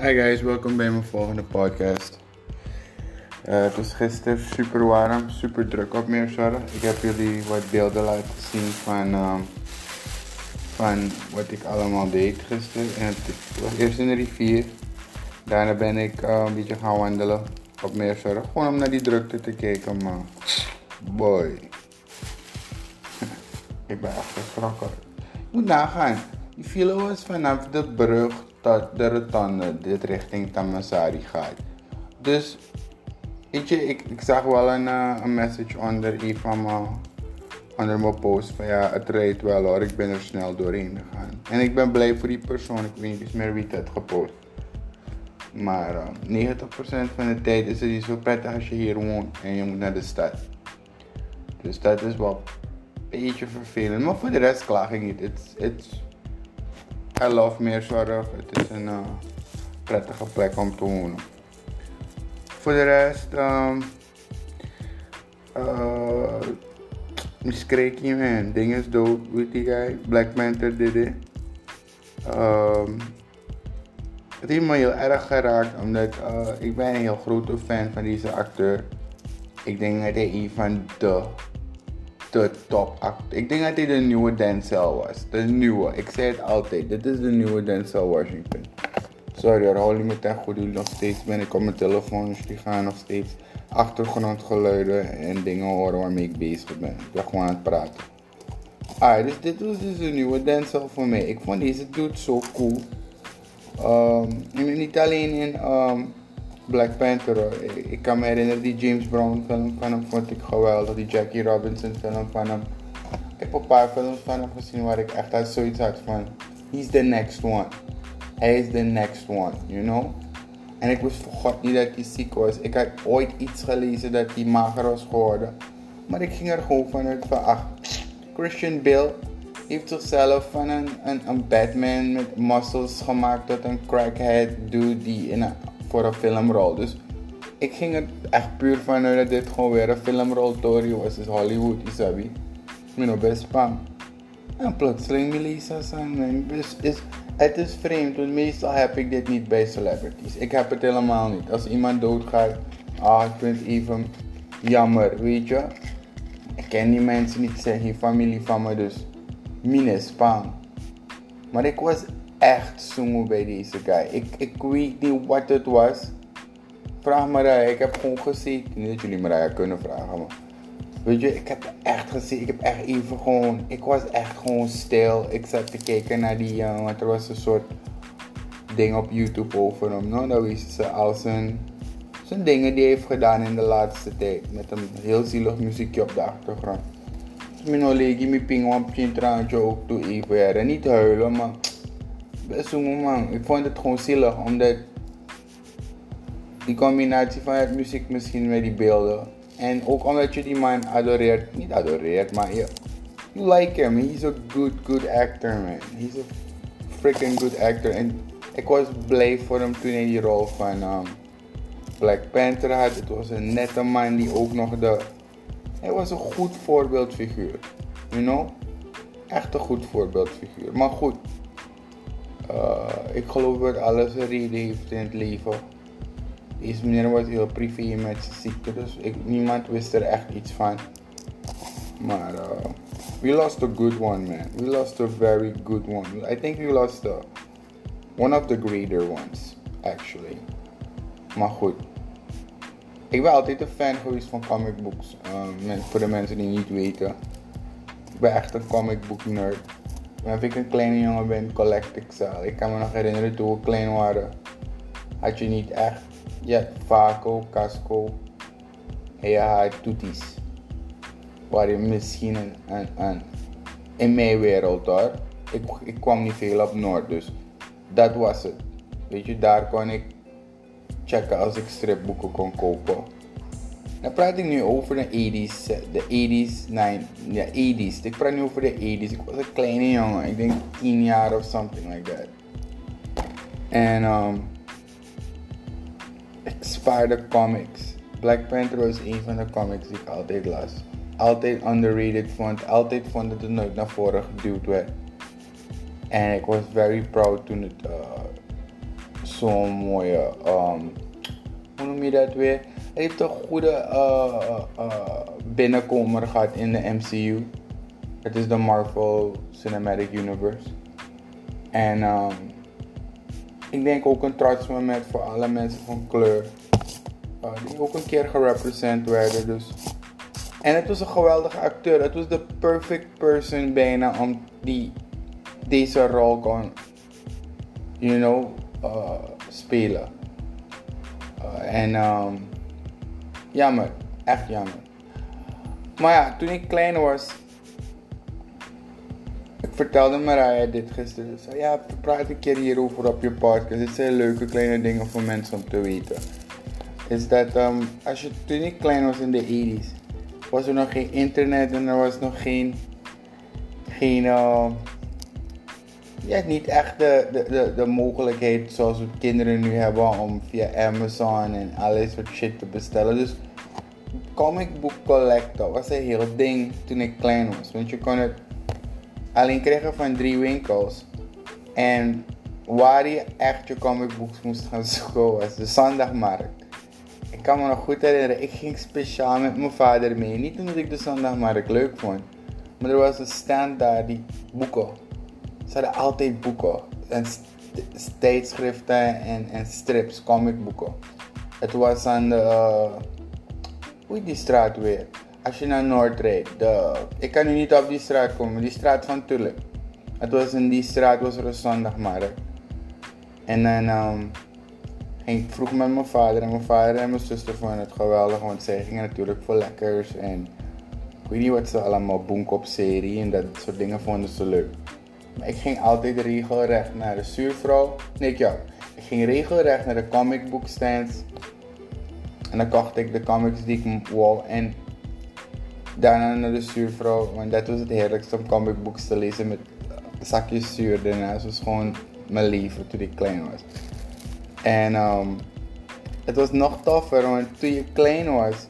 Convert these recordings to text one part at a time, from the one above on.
Hi guys, welkom bij mijn volgende podcast. Uh, het was gisteren super warm, super druk op Meerzorg. Ik heb jullie wat beelden laten zien van, um, van wat ik allemaal deed gisteren. En het was eerst in de rivier. Daarna ben ik uh, een beetje gaan wandelen op Meerzorg. Gewoon om naar die drukte te kijken, maar boy. ik ben echt geschrokken. Je moet nagaan. Die file was vanaf de brug tot de rotonde dit richting Tamasari gaat. Dus, weet je, ik, ik zag wel een, uh, een message onder een van mijn, onder mijn post van ja, het rijdt wel hoor, ik ben er snel doorheen gegaan. En ik ben blij voor die persoon, ik weet niet meer wie het gepost. Maar uh, 90% van de tijd is het niet zo prettig als je hier woont en je moet naar de stad. Dus dat is wel een beetje vervelend. Maar voor de rest klaag ik niet. It's, it's I love Meerzorg. Het is een uh, prettige plek om te wonen. Voor de rest, um, uh, man, ding is dood, weet die guy. Black Panther did it. Um, het heeft me heel erg geraakt, omdat uh, ik ben een heel grote fan van deze acteur. Ik denk dat hij een van de de top acteur. Ik denk dat hij de nieuwe Denzel was. De nieuwe. Ik zei het altijd. Dit is de nieuwe Denzel Washington. Sorry hoor, hou meteen goed. Jullie nog steeds ben ik op mijn telefoon. Dus die gaan nog steeds achtergrondgeluiden en dingen horen waarmee ik bezig ben. Ik ben gewoon aan het praten. Ah, dus dit was dus de nieuwe Denzel voor mij. Ik vond deze dude zo cool. Um, niet alleen in um, Black Panther. Ik kan me herinneren die James Brown film van hem vond ik geweldig. Die Jackie Robinson film van hem. Ik heb een paar films van hem gezien waar ik echt uit zoiets had van... He's the next one. Hij is the next one, you know? En ik wist voor God niet dat hij ziek was. Ik had ooit iets gelezen dat hij mager was geworden. Maar ik ging er gewoon vanuit van... Ach, Christian Bale heeft zichzelf van een, een, een Batman met muscles gemaakt tot een crackhead dude die in een voor een filmrol. Dus ik ging er echt puur vanuit dat dit gewoon weer een filmrol Tory was. Dus Hollywood, isabi. Ben best bang. En plotseling Melissa zijn. Dus is, het is vreemd, want meestal heb ik dit niet bij celebrities. Ik heb het helemaal niet. Als iemand doodgaat, ah, ik vind het even jammer, weet je. Ik ken die mensen niet, zijn geen familie van me, dus minus bang. Maar ik was echt zoemoe bij deze guy. Ik, ik weet niet wat het was. Vraag Marija, ik heb gewoon gezien. Niet dat jullie Marija kunnen vragen, maar. Weet je, ik heb echt gezien. Ik heb echt even gewoon. Ik was echt gewoon stil. Ik zat te kijken naar die jongen. Want er was een soort ding op YouTube over hem. No? Dan wisten ze al zijn, zijn dingen die hij heeft gedaan in de laatste tijd. Met een heel zielig muziekje op de achtergrond. Mijn olegi, mijn ping, een traantje ook toe even. En niet huilen, maar best. Ik vond het gewoon zielig, omdat die combinatie van het muziek misschien met die beelden. En ook omdat je die man adoreert, niet adoreert, maar je, you like him. He's a good, good actor, man. He's a freaking good actor. En ik was blij voor hem toen hij die rol van um, Black Panther had. Het was een nette man die ook nog de... Hij was een goed voorbeeldfiguur. You know? Echt een goed voorbeeldfiguur. Maar goed, uh, ik geloof dat alles een reden heeft in het leven. Deze meneer was heel privé met zijn ziekte, dus ik, niemand wist er echt iets van. Maar uh, we lost a good one, man. We lost a very good one. I think we lost a, one of the greater ones, actually. Maar goed. Ik ben altijd een fan geweest van comic books. Uh, voor de mensen die niet weten. Ik ben echt een comic book nerd. Toen ik een kleine jongen ben, collect ik ze. Ik kan me nog herinneren toen we klein waren. Had je niet echt. Je had Vaco, Casco. En je had Toeties. Waar je misschien een, een, een, in mijn wereld hoor. Ik, ik kwam niet veel op Noord, dus dat was het. Weet je, daar kon ik checken als ik stripboeken kon kopen. Dan praat ik nu over de 80s, de 80s, nee, de 80s. Ik praat nu over de 80s. Ik was een kleine jongen, ik denk 10 jaar of something like that. En um, ik spaarde comics. Black Panther was een van de comics die ik altijd las. Altijd underrated vond, altijd vond dat het nooit naar voren geduwd werd. En ik was very proud toen het uh, zo'n mooie, um, hoe noem je dat weer? Heeft een goede uh, uh, binnenkomer gehad in de MCU. Het is de Marvel Cinematic Universe. En um, ik denk ook een trots moment voor alle mensen van kleur. Die ook een keer gerepresent werden. Dus. En het was een geweldige acteur. Het was de perfect person bijna om die deze rol kon, you know, spelen. En um, jammer, echt jammer. Maar ja, toen ik klein was, ik vertelde Mariah dit gisteren. Ze ja, praat een keer hierover op je podcast. Dit zijn leuke kleine dingen voor mensen om te weten. Is dat um, als je toen ik klein was in de 80s, was er nog geen internet en er was nog geen, geen uh, ja, niet echt de, de, de, de mogelijkheid zoals we kinderen nu hebben om via Amazon en alles soort shit te bestellen. Dus comic book collector was een heel ding toen ik klein was. Want je kon het alleen krijgen van drie winkels. En waar je echt je comic books moest gaan zoeken was de zondagmarkt. Ik kan me nog goed herinneren, ik ging speciaal met mijn vader mee. Niet omdat ik de zondagmarkt leuk vond. Maar er was een stand daar die boeken ze hadden altijd boeken. En tijdschriften en, en strips, comicboeken. Het was aan de. Uh, hoe die straat weer? Als je naar Noord rijdt. De, ik kan nu niet op die straat komen, die straat van Tulip. Het was in die straat was er een zondagmarkt. En dan um, ging ik vroeg met mijn vader. En mijn vader en mijn zuster vonden het geweldig. Want zij gingen natuurlijk voor lekkers. En ik weet niet wat ze allemaal, boenkop-serie en dat soort dingen vonden ze leuk. Ik ging altijd regelrecht naar de zuurvrouw. Nee, ja. Ik ging regelrecht naar de comic book stands. En dan kocht ik de comics die ik wou. En daarna naar de zuurvrouw. Want dat was het heerlijkste om comic books te lezen met zakjes zuur daarnaast. was gewoon mijn leven toen ik klein was. En um, het was nog toffer, want toen je klein was,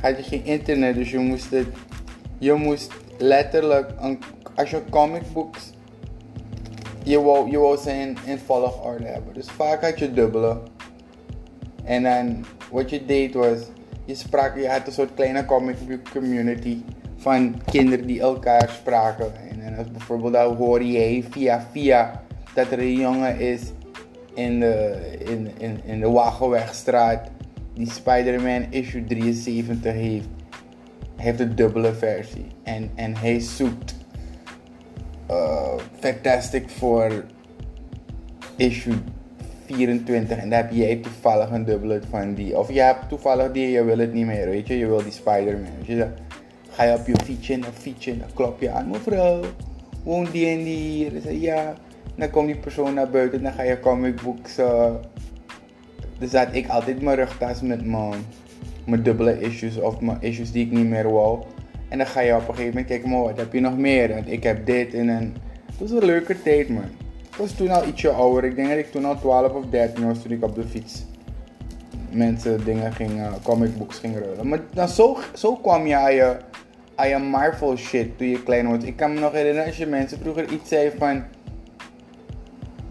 had je geen internet. Dus je moest je moest letterlijk een als comic books, je wou, je wou ze in, in volgorde hebben. Dus vaak had je dubbele. En dan wat je deed was, je sprak, je had een soort kleine comic book community van kinderen die elkaar spraken. En, als bijvoorbeeld dan hoor je via via dat er een jongen is in de, in, in, in de Wagenwegstraat die Spider-Man issue 73 heeft. Heeft een dubbele versie. En, en hij zoekt uh, Fantastic voor issue 24 en daar heb jij toevallig een dubbele van die. Of je hebt toevallig die, je wil het niet meer, weet je, je wil die Spider-Man. Je ga je op je fietsje en dan fietsje dan klop je aan, mevrouw, woont die en die hier? Ja, dan komt die persoon naar buiten en dan ga je comic books. Uh, dus ik altijd mijn rugtas met mijn, mijn dubbele issues of mijn issues die ik niet meer wou. En dan ga je op een gegeven moment kijken, maar wat heb je nog meer? En ik heb dit en een... Het was een leuke tijd, man. Ik was toen al ietsje ouder. Ik denk dat ik toen al 12 of 13 was toen ik op de fiets mensen dingen ging, uh, comic books ging ruilen. Maar dan zo, zo kwam je aan, je aan je Marvel shit toen je klein was. Ik kan me nog herinneren als je mensen vroeger iets zei van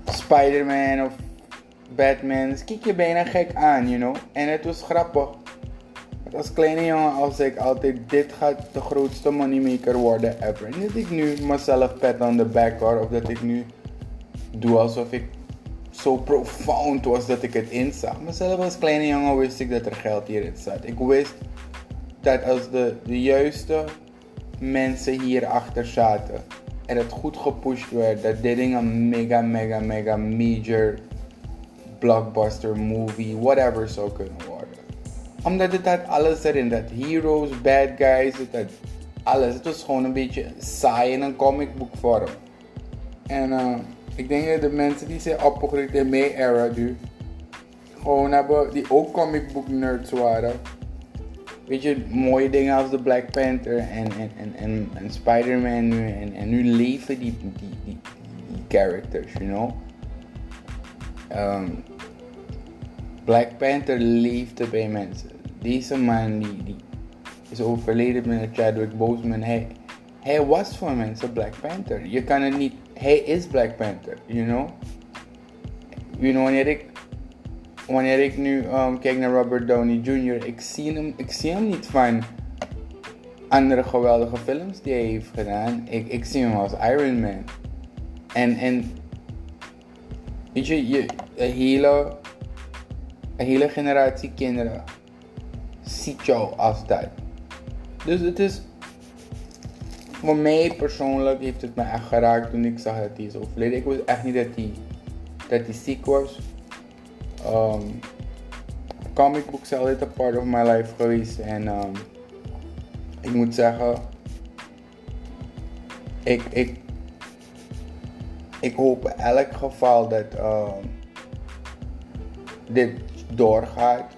Spider-Man of Batman. Dus kijk je bijna gek aan, you know. En het was grappig als kleine jongen als ik altijd, dit gaat de grootste moneymaker worden ever. Niet dat ik nu mezelf pet on the back hoor, of dat ik nu doe alsof ik zo profound was dat ik het inzag. Maar zelf als kleine jongen wist ik dat er geld hierin zat. Ik wist dat als de, de juiste mensen hierachter zaten en het goed gepusht werd, dat dit ding een mega, mega, mega major blockbuster movie, whatever zou kunnen worden omdat het had alles erin. Dat heroes, bad guys, het alles. Het was gewoon een beetje saai in een comic book vorm. En uh, ik denk dat de mensen die zijn opgegroeid in mijn era nu, gewoon hebben, die ook comic book nerds waren. Weet je, mooie dingen als de Black Panther en, en, en, en, Spider-Man nu. En, en nu leven die, die, die, characters, you know. Um, Black Panther leefde bij mensen. Deze man die, is overleden met Chadwick Boseman. Hij, hij was voor mensen Black Panther. Je kan het niet. Hij is Black Panther, you know. you know, wanneer ik, wanneer ik nu um, kijk naar Robert Downey Jr., ik zie hem, ik zie hem niet van andere geweldige films die hij heeft gedaan. Ik, ik zie hem als Iron Man. En, en weet je, je een, hele, een hele generatie kinderen ziet jou als dat. Dus het is, voor mij persoonlijk heeft het me echt geraakt toen ik zag dat hij is overleden. Ik wist echt niet dat hij, dat hij ziek was. Um, comic books zijn altijd een part of my life geweest. En um, ik moet zeggen, ik, ik, ik hoop in elk geval dat um, dit doorgaat.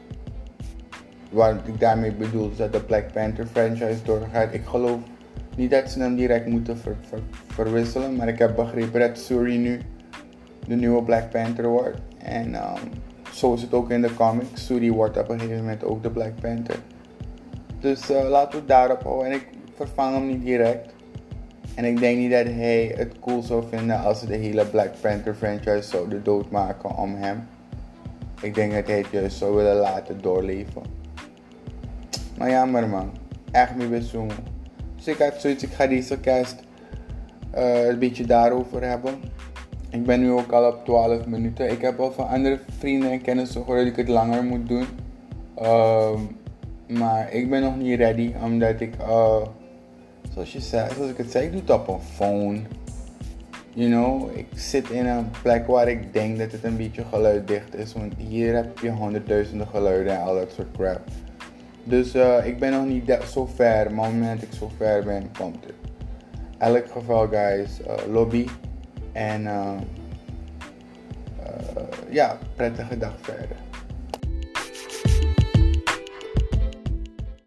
Wat ik daarmee bedoel is dat de Black Panther franchise doorgaat. Ik geloof niet dat ze hem direct moeten ver, ver, verwisselen, maar ik heb begrepen dat Suri nu de nieuwe Black Panther wordt. En um, zo is het ook in de comics. Suri wordt op een gegeven moment ook de Black Panther. Dus uh, laten we het daarop houden. En ik vervang hem niet direct. En ik denk niet dat hij het cool zou vinden als ze de hele Black Panther franchise zouden doodmaken om hem. Ik denk dat hij het juist zou willen laten doorleven. Maar jammer man. Echt meer bezoeken. Dus ik had zoiets, ik ga deze cast uh, een beetje daarover hebben. Ik ben nu ook al op 12 minuten. Ik heb al van andere vrienden en kennissen gehoord dat ik het langer moet doen. Uh, maar ik ben nog niet ready, omdat ik, uh, zoals, je zei, zoals ik het zei, ik doe het op een phone. You know, ik zit in een plek waar ik denk dat het een beetje geluiddicht is. Want hier heb je honderdduizenden geluiden en al dat soort crap. Dus uh, ik ben nog niet zo ver, maar op het moment dat ik zo ver ben, komt het. Elk geval, guys, uh, lobby. En uh, ja, prettige dag verder.